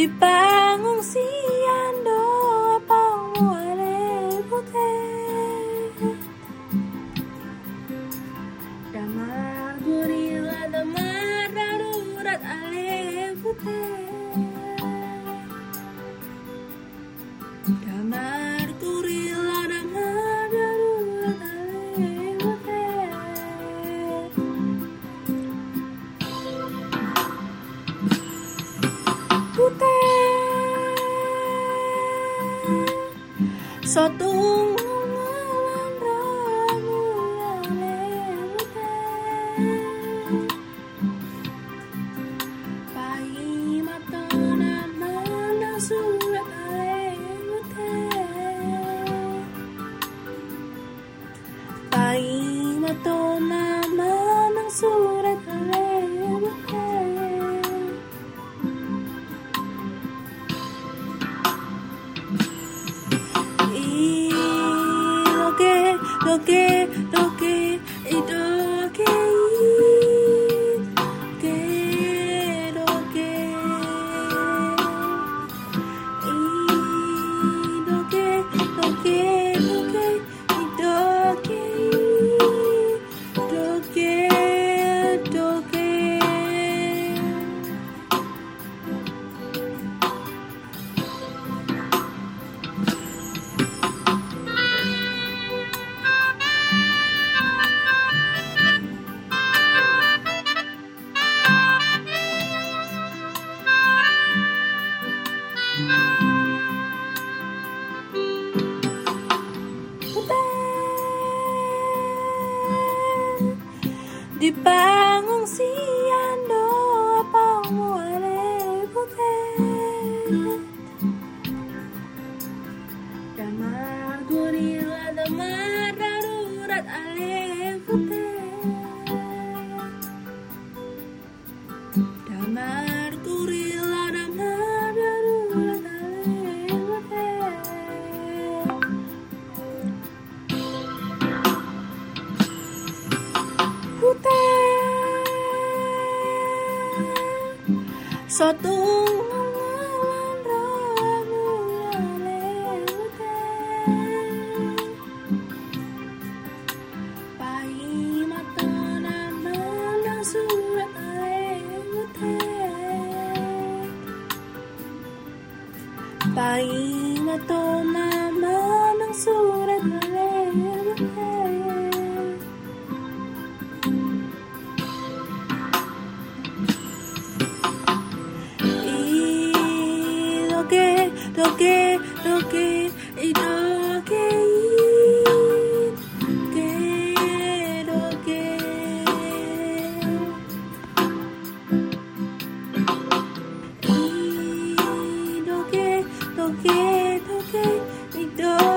di pangungsian doa pawale bute damar gurila damar darurat ale bute satu Okay. di pangungsian doa pamuare butet. Damar gorila damar darurat ale butet. Damar Satu Paing na to naman ang surat quieto que mi todo.